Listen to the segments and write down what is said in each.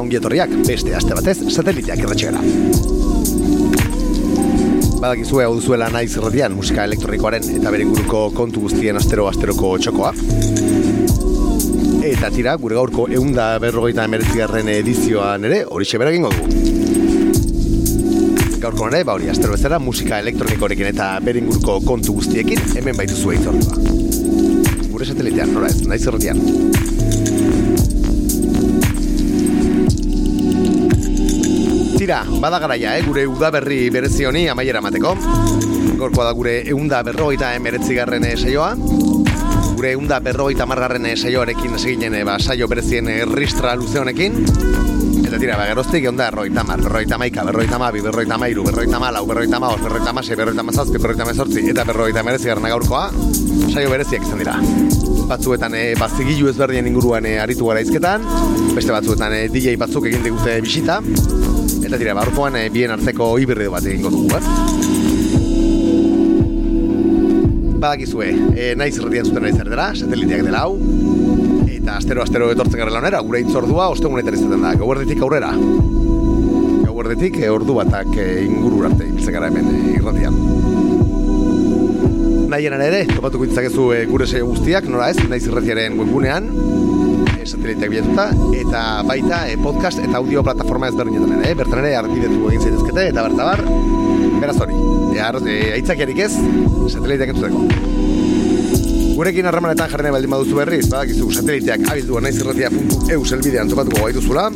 Gabon eta ongi etorriak beste aste batez sateliteak irratxegara. Badakizue hau duzuela naiz irratian musika elektronikoaren eta bere inguruko kontu guztien astero asteroko txokoa. Eta tira, gure gaurko eunda berrogeita emeretzigarren edizioan ere hori xebera egingo dugu. Gaurko ere, ba hori, astero bezala musika elektronikorekin eta bere inguruko kontu guztiekin hemen baitu zuen itzordua. Gure satelitean, nora ez, naiz irratian. Tira, bada garaia, eh? gure udaberri berezi honi amaiera mateko. Gorkoa da gure eunda berrogeita emeretzigarren eh, saioa. Gure eunda berrogeita margarren eh, saioarekin seginen ba, saio berezien eh, ristra luze honekin. Eta tira, ba, geroztik egon da, berrogeita mar, berrogeita maika, berrogeita mabi, berrogeita mairu, berrogeita malau, berrogeita maos, berrogeita masei, berrogeita mazazpi, berrogeita mezortzi, eta berrogeita emeretzigarren gaurkoa, saio bereziak izan dira. Batzuetan e, bazigilu ezberdien inguruan e, aritu gara izketan, beste batzuetan e, DJ batzuk egin digute bisita, Eta dira, barrukoan e, bien arteko hibrido bat egingo dugu, eh? Badakizue, e, naiz irratian zuten naiz erdera, sateliteak dela hau, eta astero-astero etortzen gara lanera, gure itzordua ostegunetan izaten da, gauerdetik aurrera. Gauerdetik e, ordu batak e, inguru arte ibiltzen gara hemen e, irratian. Nahien ere, topatuko ditzakezu e, gure saio guztiak, nora ez, naiz irratiaren webgunean, sateliteak bilatuta, eta baita e, podcast eta audio plataforma ezberdinetan ere, eh? bertan ere argidetu egin zaitezkete, eta bertabar, beraz hori, e, ar, e, aitzakiarik ez, sateliteak entzuteko. Gurekin harremanetan jarri nahi baldin baduzu berriz, badakizu sateliteak abildua naizirratia.eu zelbidean topatuko gaituzula,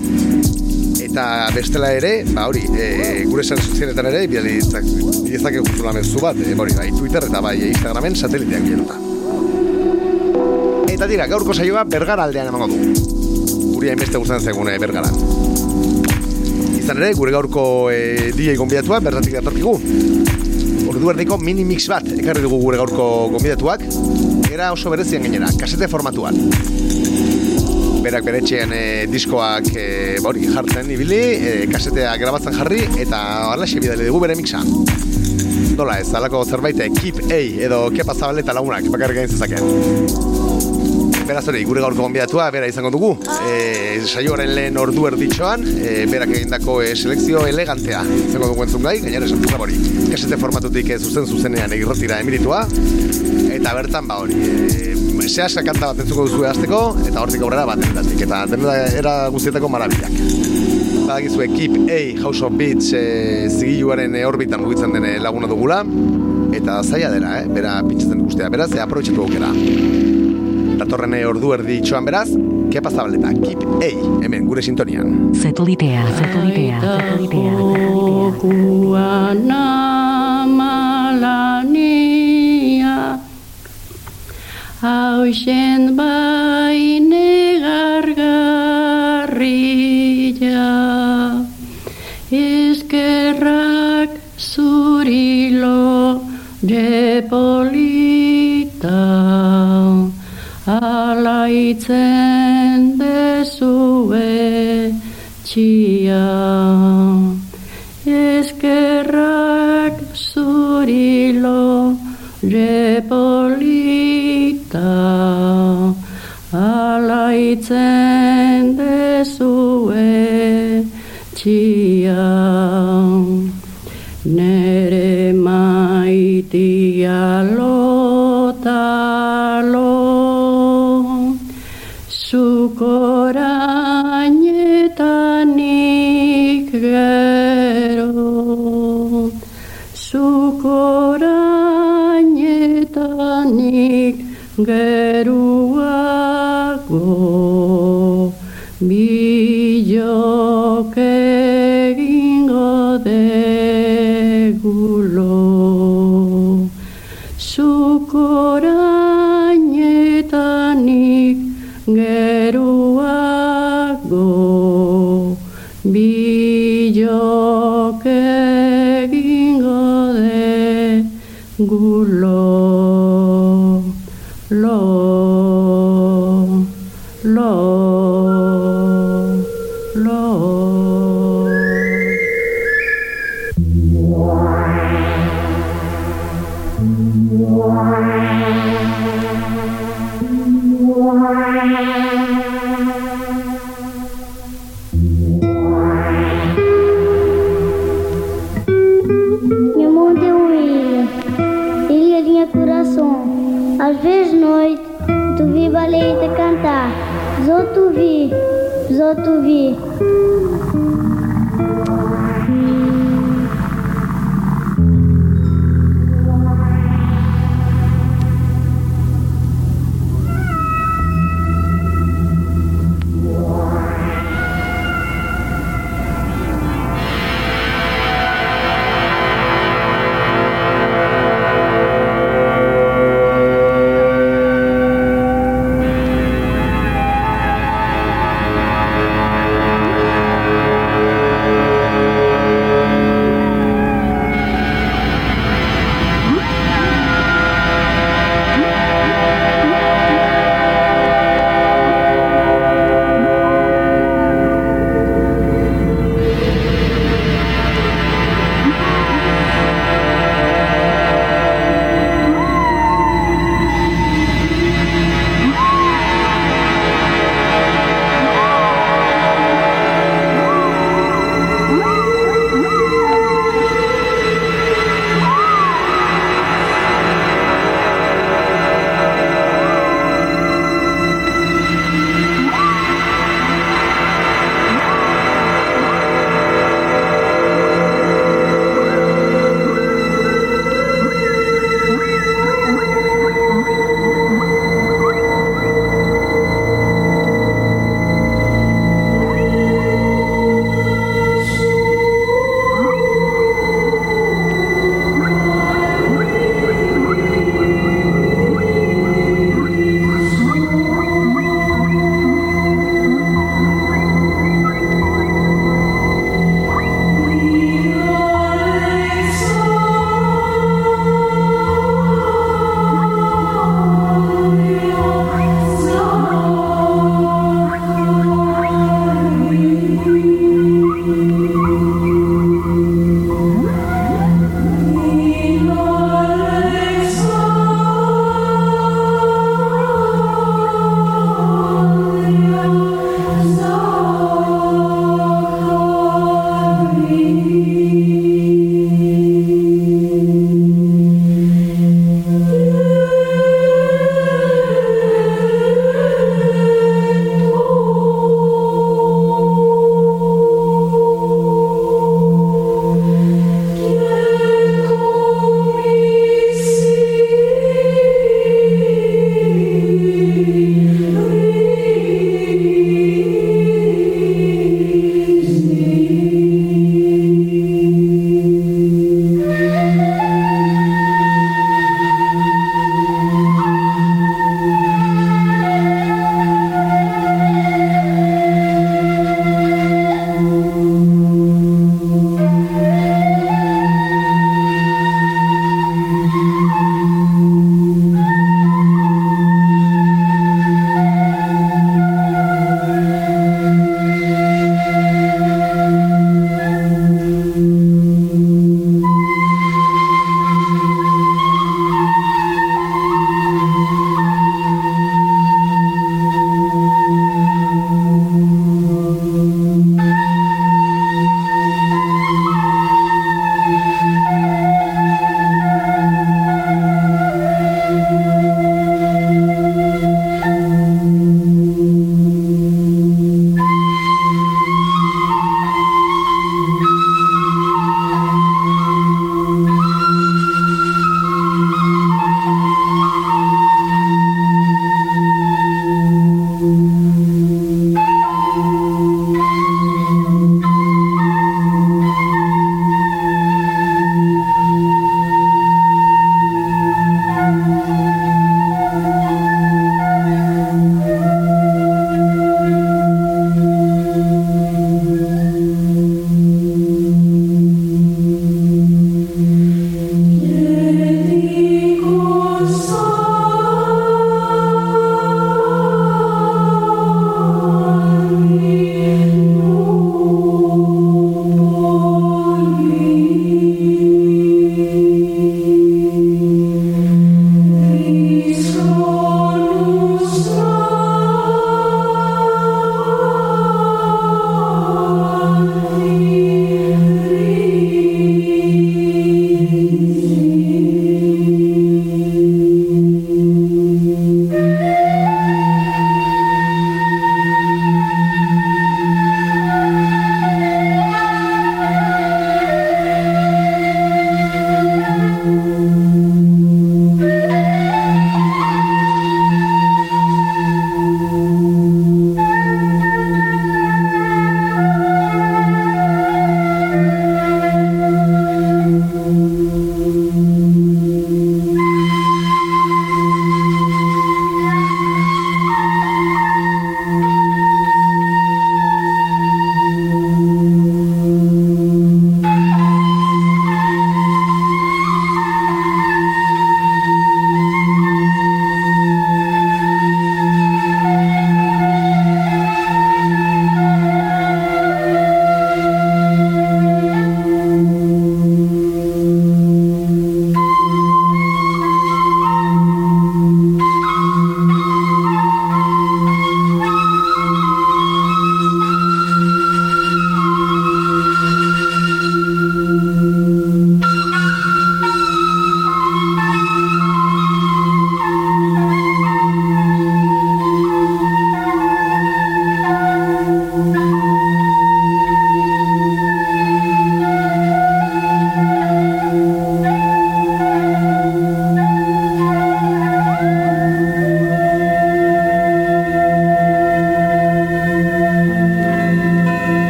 eta bestela ere, ba hori, e, gure zen sozialetan ere, bidali diezak eguzula mezu bat, e, hori, bai, Twitter eta bai Instagramen sateliteak bilatuta. Eta dira, gaurko saioa bergara aldean emango du. Guri hainbeste gustatzen zegune bergaran. Izan ere, gure gaurko e, DJ gonbidatua bertatik datorkigu. Ordu erdiko mini mix bat ekarri dugu gure gaurko gonbidatuak. Era oso berezian gainera, kasete formatuan. Berak bere etxean e, diskoak e, bori, jartzen ibili, e, kasetea grabatzen jarri eta alaxe bidali dugu bere mixa. Nola ez, alako zerbait, keep A edo kepa zabaleta lagunak bakarrik gain zezaken. Beraz hori, gure gaurko gonbidatua, bera izango dugu. E, saioaren lehen ordu erditxoan, e, berak egindako e, selekzio elegantea izango dugu entzun gai, gainera esan dugu hori. Kasete formatutik e, zuzen zuzenean egirrotira emiritua, eta bertan ba hori, e, zehasa kanta bat entzuko duzu azteko, eta hortik aurrera bat endatik, eta denera era guztietako marabilak. Badakizu Keep A House of Beats e, zigiluaren e, orbitan mugitzen dene laguna dugula, eta zaila dela, eh? bera pintzatzen guztia, beraz, e, aprobetxatu aukera datorren ordu erdi itxoan beraz, kepa zabaleta, keep A, hemen gure sintonian. Satelitea, satelitea, satelitea, malania Hauxen baine gargarria alaitzen dezue txia. Eskerrak zurilo repolita alaitzen dezue txia. Nere maitia lota zuk gero zuk orainetanik geruago bi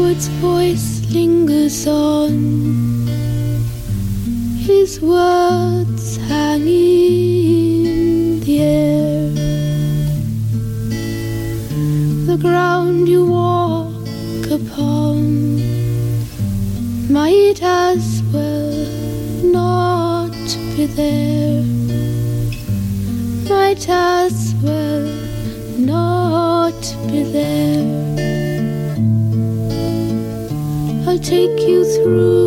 poet's voice lingers on, his words hang in the air. The ground you walk upon might as well not be there, might as through.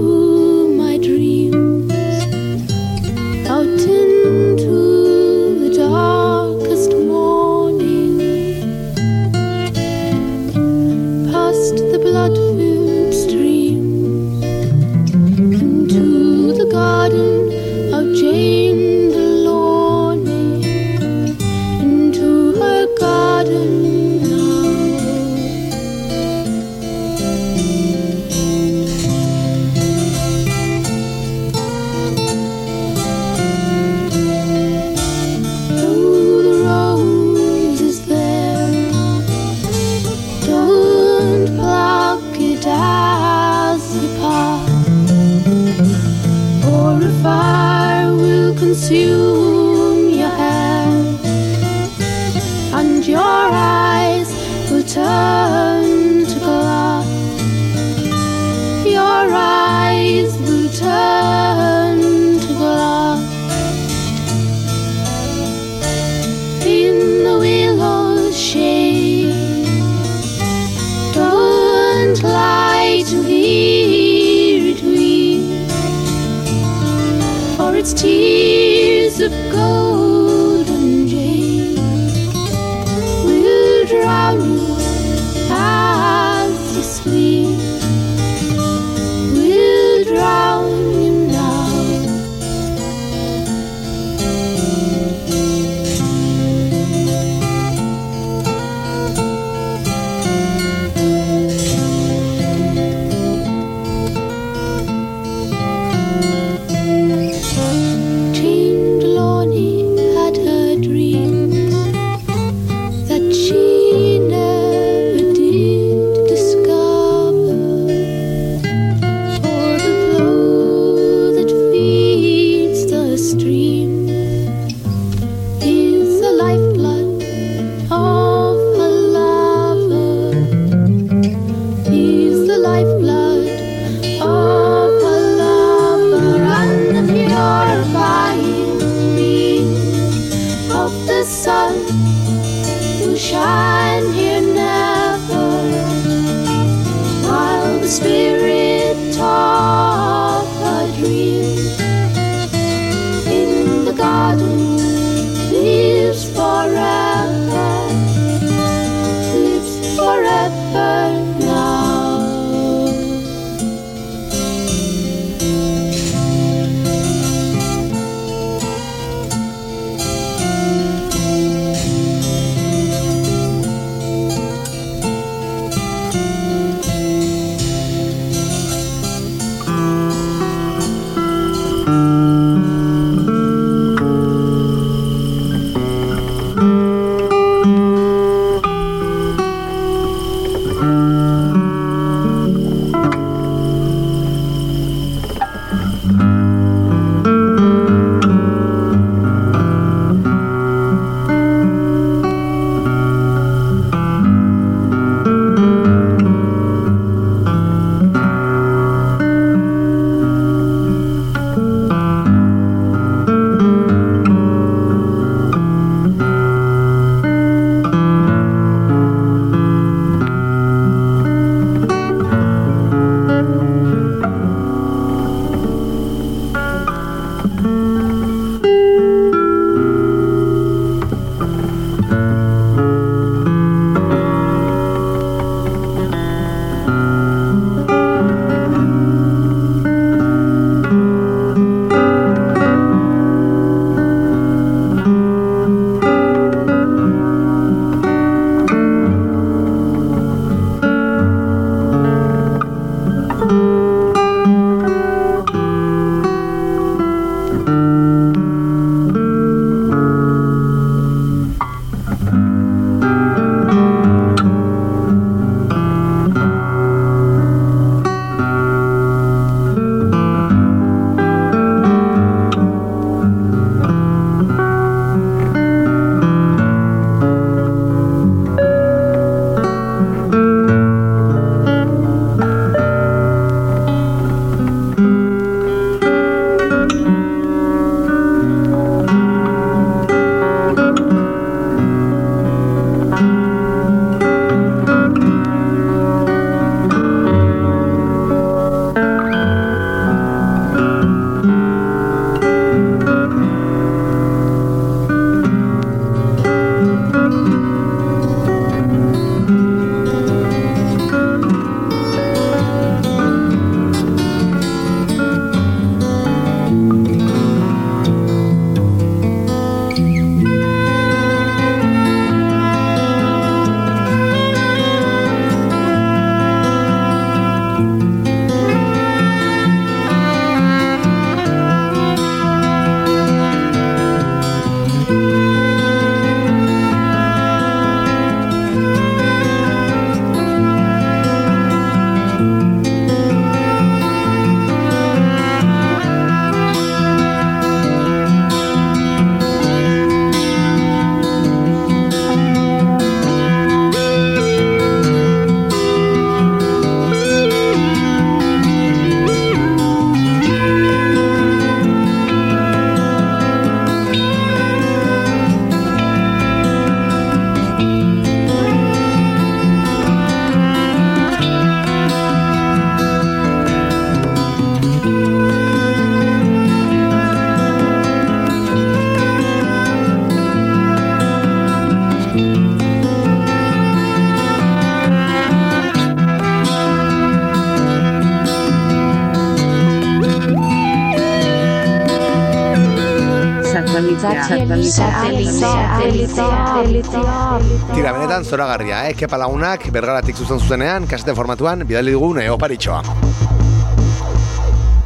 Tira, benetan zoragarria, eh? Kepa lagunak bergaratik zuzen zuzenean, kasete formatuan, bidali dugun eh, oparitxoa.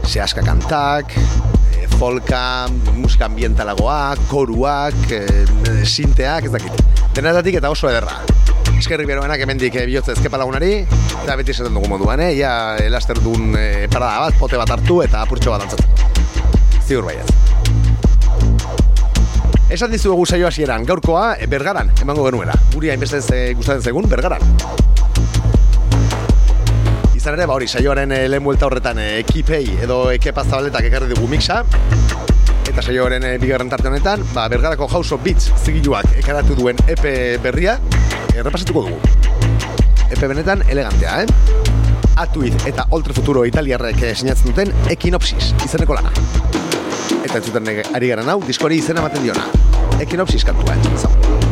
Zehaska kantak, eh, folka, musika ambientalagoak, koruak, eh, sinteak, ez dakit. Denetatik eta oso ederra. Eskerri beroenak hemendik eh, bihotze ezkepa lagunari, eta beti esaten dugu moduan, eh? Ia elaster duen eh, parada bat, pote bat hartu eta apurtxo bat antzatzen. Ziur baiaz. Esan dizuegu saio hasieran, gaurkoa e, bergaran emango genuela. Guri hainbeste ze gustatzen zegun bergaran. Izan ere, ba hori, saioaren e, lehen buelta horretan e, ekipei edo ekepa zabaletak ekarri dugu mixa. Eta saioaren e, bigarren tarte honetan, ba, bergarako House of Beats zigiluak ekaratu duen EP berria errepasatuko dugu. EP benetan elegantea, eh? Atuiz eta Oltre Futuro italiarrek eh, sinatzen duten Ekinopsis izeneko lana. Eta entzuten ari gara hau, diskori izena ematen diona. Ekinopsis kantua entzuten zago.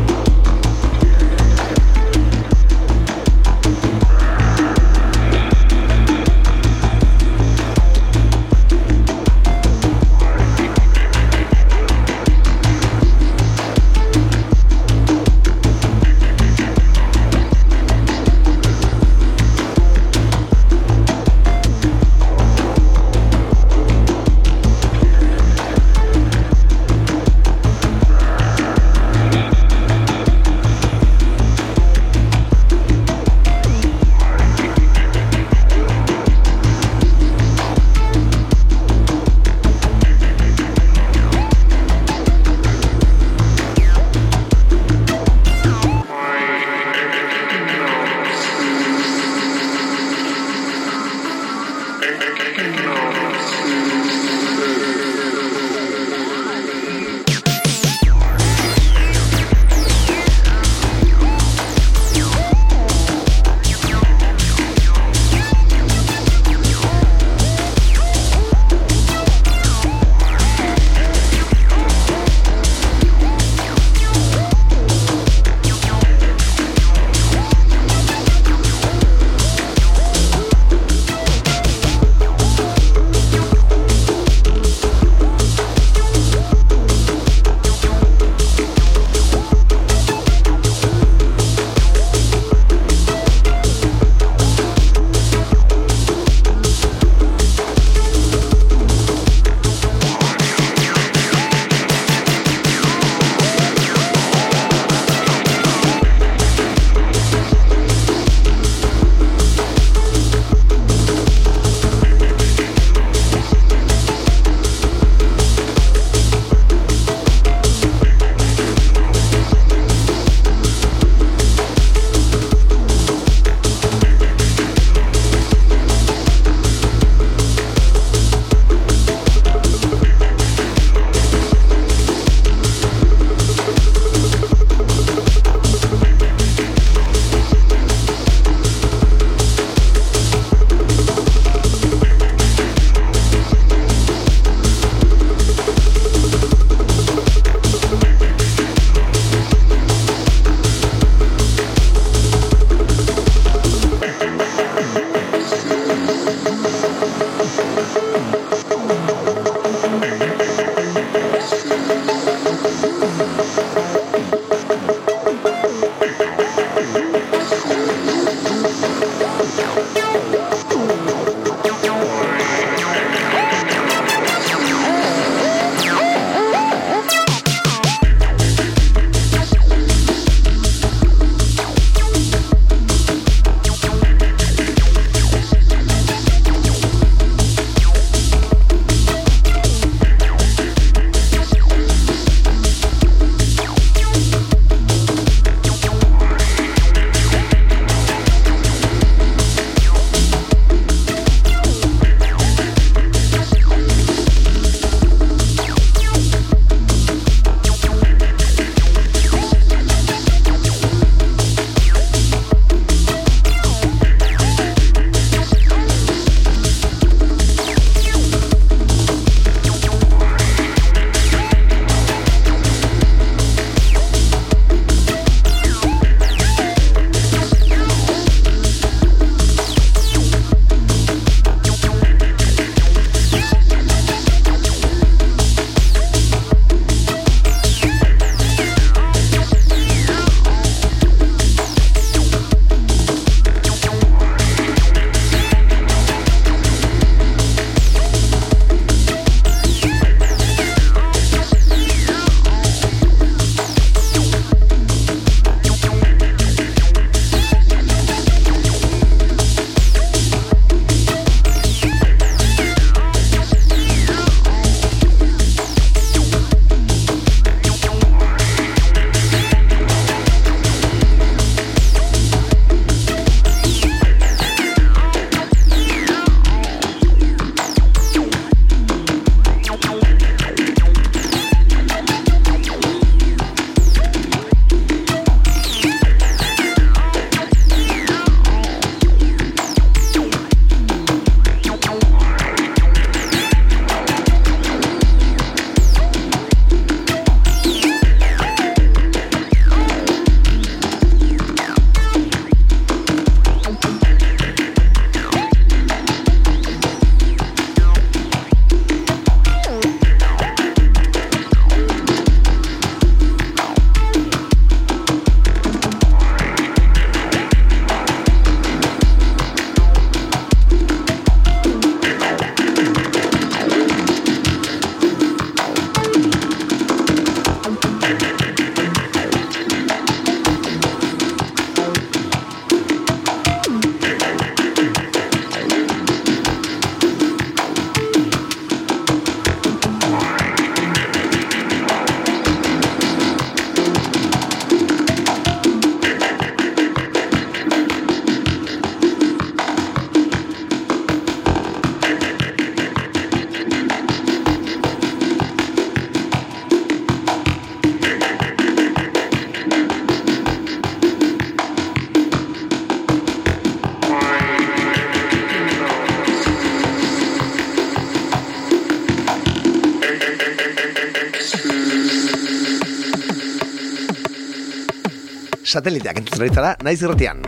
Sateliteak aritzara naiz irratian.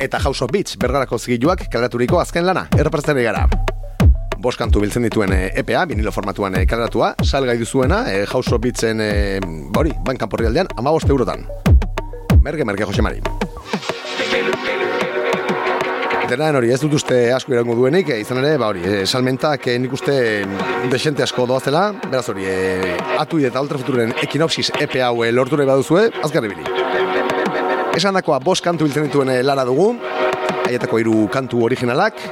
Eta House of Beats bergarako zigiluak kaleraturiko azken lana, errepresten gara. Bost kantu biltzen dituen eh, EPA, vinilo formatuan eh, kaleratua, salgai duzuena, eh, House of Beatsen, eh, bori, bankan porri aldean, ama eurotan. Merge, merge, Jose Mari. Dena hori, ez dut uste asko irango duenik, izan ere, ba hori, eh, salmentak eh, nik uste mm, desente asko doazela, beraz hori, eh, atu eta ultra futuren ekinopsis EPA hau lorture baduzue, azgarri bili. Esan dakoa, bost kantu biltzen dituen eh, lara dugu, haietako hiru kantu originalak,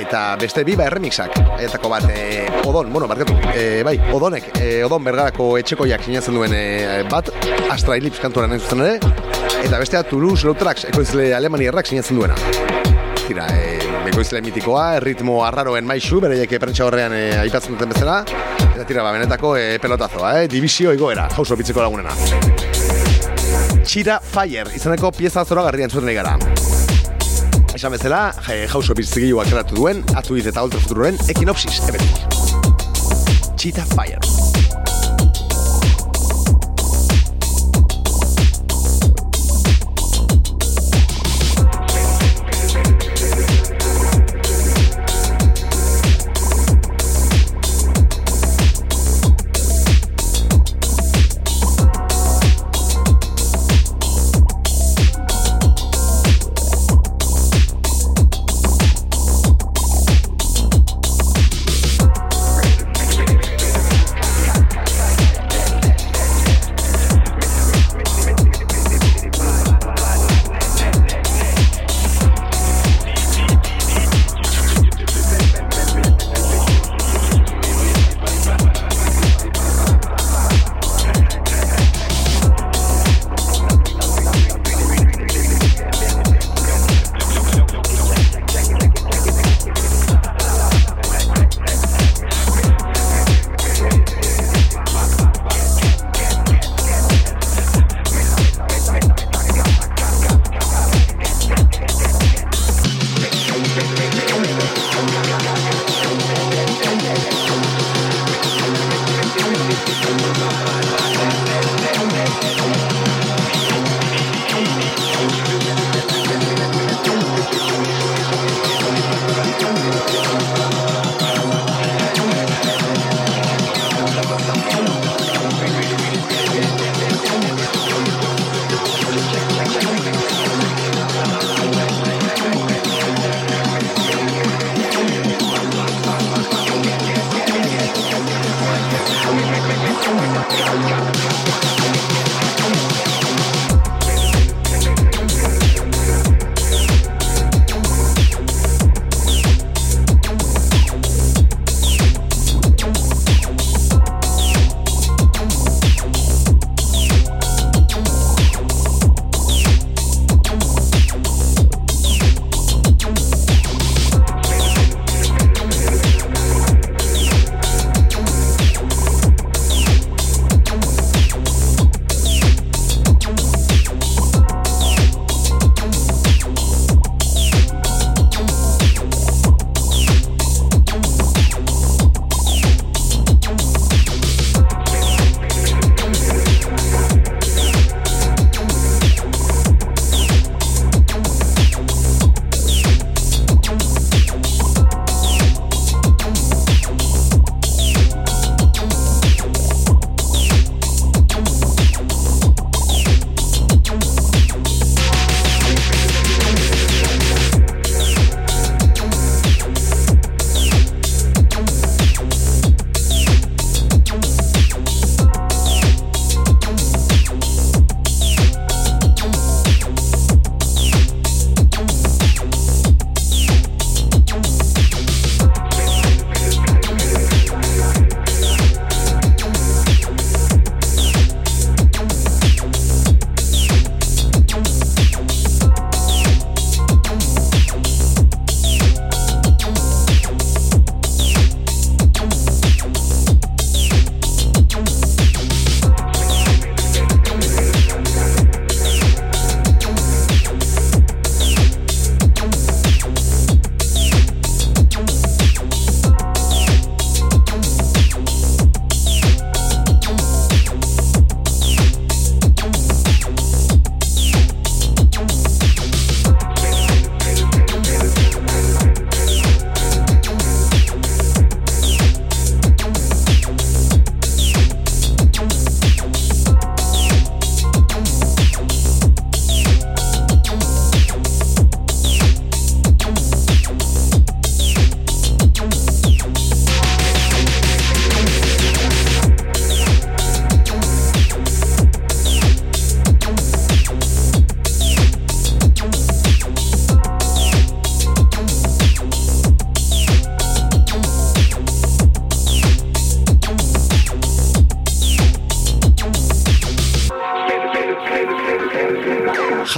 eta beste bi ba erremixak. Haietako bat, e, odon, bueno, barkatu, e, bai, odonek, e, odon bergarako etxekoiak sinatzen duen e, bat, Astra Ellipse kantuaren entzuten ere, eta bestea Toulouse Tracks, ekoizle alemaniarrak sinatzen duena. Tira, e, ekoizle mitikoa, ritmo arraroen maisu, bereiek prentsa horrean e, aipatzen duten bezala, eta tira, ba, benetako e, pelotazoa, e, divisio igoera, jauso bitzeko lagunena. Txira Fire, izaneko pieza zora garrian zuten gara. Esan bezala, House of Bizigioak eratu duen, atuiz eta ultra futuroren ekinopsis, ebetik. Cheetah Fire.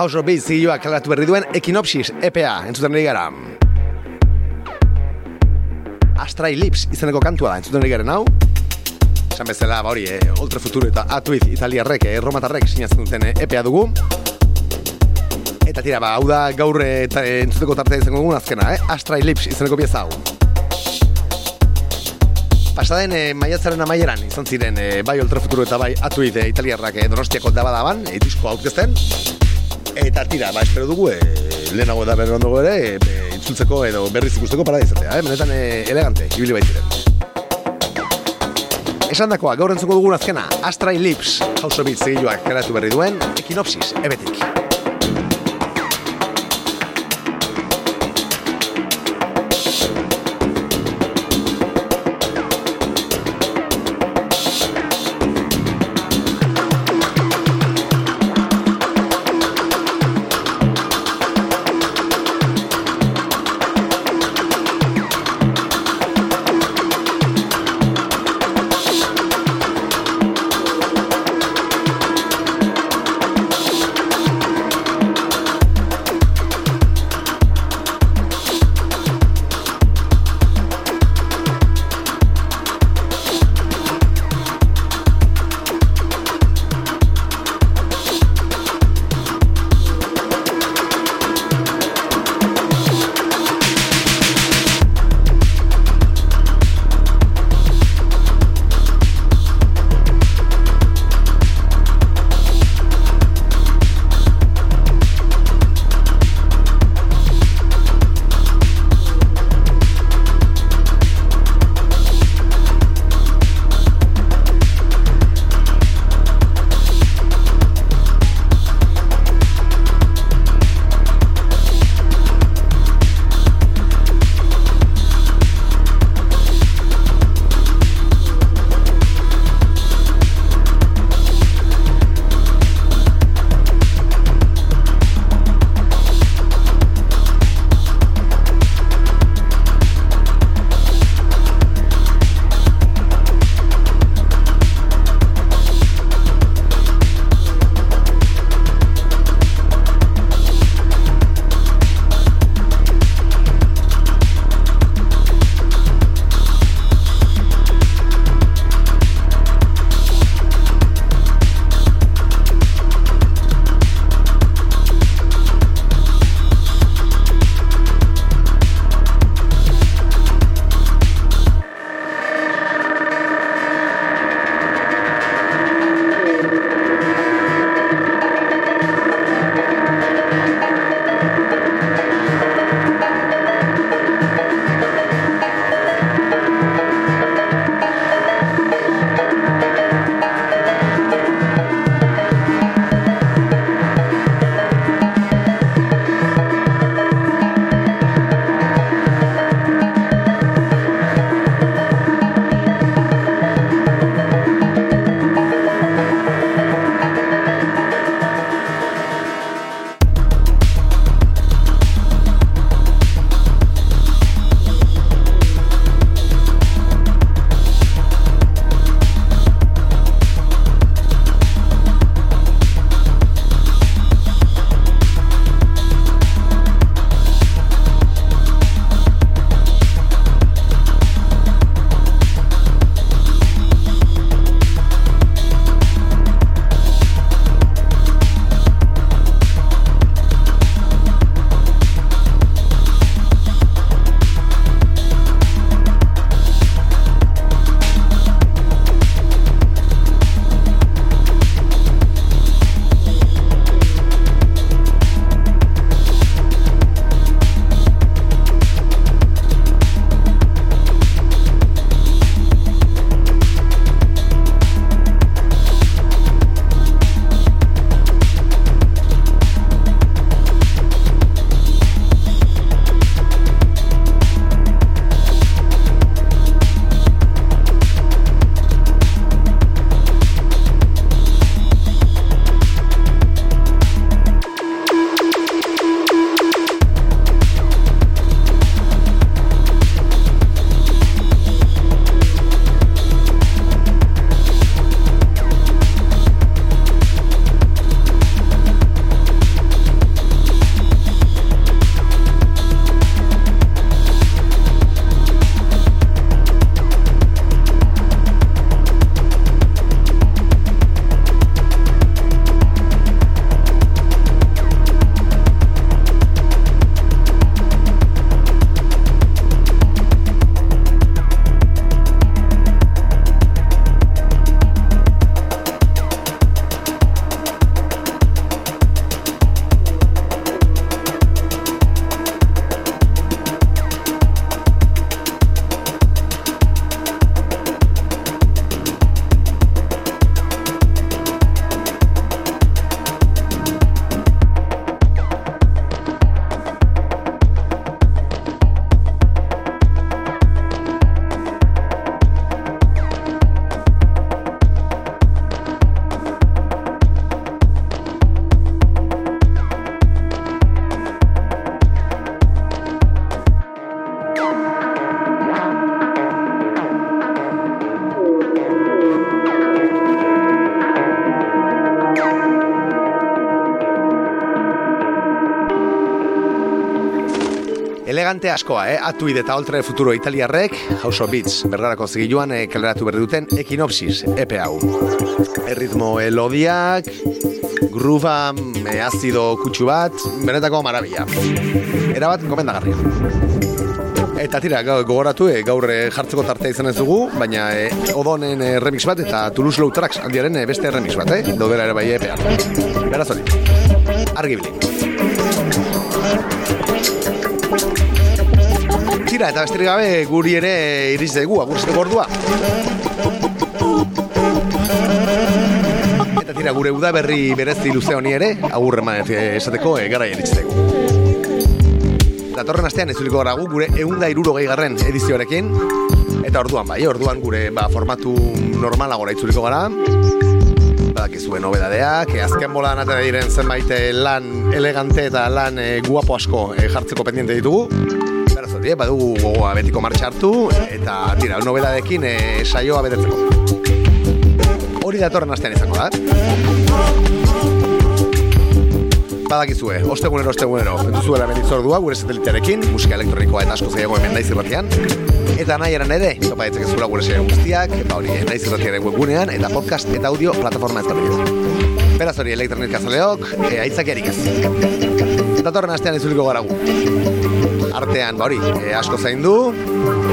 House of Beats zigioak kaleratu berri duen Equinopsis EPA entzuten ari gara. Astray Lips izeneko kantua da entzuten ari garen hau. Esan bezala, ba hori, eh, Oltre Futuro eta Atuiz italiarrek, eh, romatarrek sinatzen duten eh, EPA dugu. Eta tira, ba, hau da gaur eta eh, entzuteko tartea izango dugun azkena, eh? Astray Lips izeneko pieza hau. Pasaden e, maiatzaren amaieran izan ziren e, bai Ultra Futuro eta bai Atuid e, italiarrak e, donostiako dabadaban, e, disko aurkezten. Eta tira, ba, espero dugu, e, lehenago eta berri ondogo ere, e, e, itzultzeko edo berriz ikusteko para izatea, eh? Benetan e, elegante, ibili baitiren. Esan dakoa, gaur entzuko dugun azkena, Astray Lips, House of Beats egiluak karatu berri duen, Equinopsis, ebetik. Elegante askoa, eh? Atuid eta Oltre Futuro Italiarrek, House of Beats, bergarako zigiluan eh, kaleratu berri duten Ekinopsis, epe hau. Erritmo elodiak, gruba, eh, azido kutsu bat, benetako marabila. Erabat, gomendagarria. Eta tira, gogoratu, eh, gaur eh, jartzeko tartea izan ez dugu, baina eh, odonen eh, remix bat eta Toulouse Low Tracks handiaren eh, beste remix bat, eh? Daudela ere bai epean. Beraz hori, argi bili. Tira, eta besterik gabe guri ere iriz dugu, agurtzeko ordua. Eta tira, gure uda berri berezi luze honi ere, agur eman eh, esateko e, gara iritz dugu. Datorren astean ez gara gu gure eunda irurogei garren edizioarekin, eta orduan bai, orduan gure ba, formatu normalagora itzuliko gara, badakizue nobedadeak, e, azken bolan atera diren zenbait eh, lan elegante eta lan e, guapo asko e, jartzeko pendiente ditugu. Beraz hori, eh, badugu gogoa betiko martxa hartu, eta tira, nobedadekin e, saioa betetzeko. Hori datorren astean izango da. Badakizue, ostegunero, ostegunero, duzuela menditzordua gure satelitearekin, musika elektronikoa eta asko zaiago hemen naiz irratian. Eta nahi eran ere, topa ditzak zura gure serie guztiak, eta hori naiz irratiaren webgunean, eta podcast eta audio plataforma ezberdinetan. Beraz hori elektronika zaleok, e, aitzak erik ez. Datorren astean izuliko gara gu. Artean, ba hori, e, asko zaindu,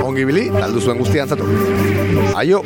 ongi bili, taldu zuen guztian zatu. Aio!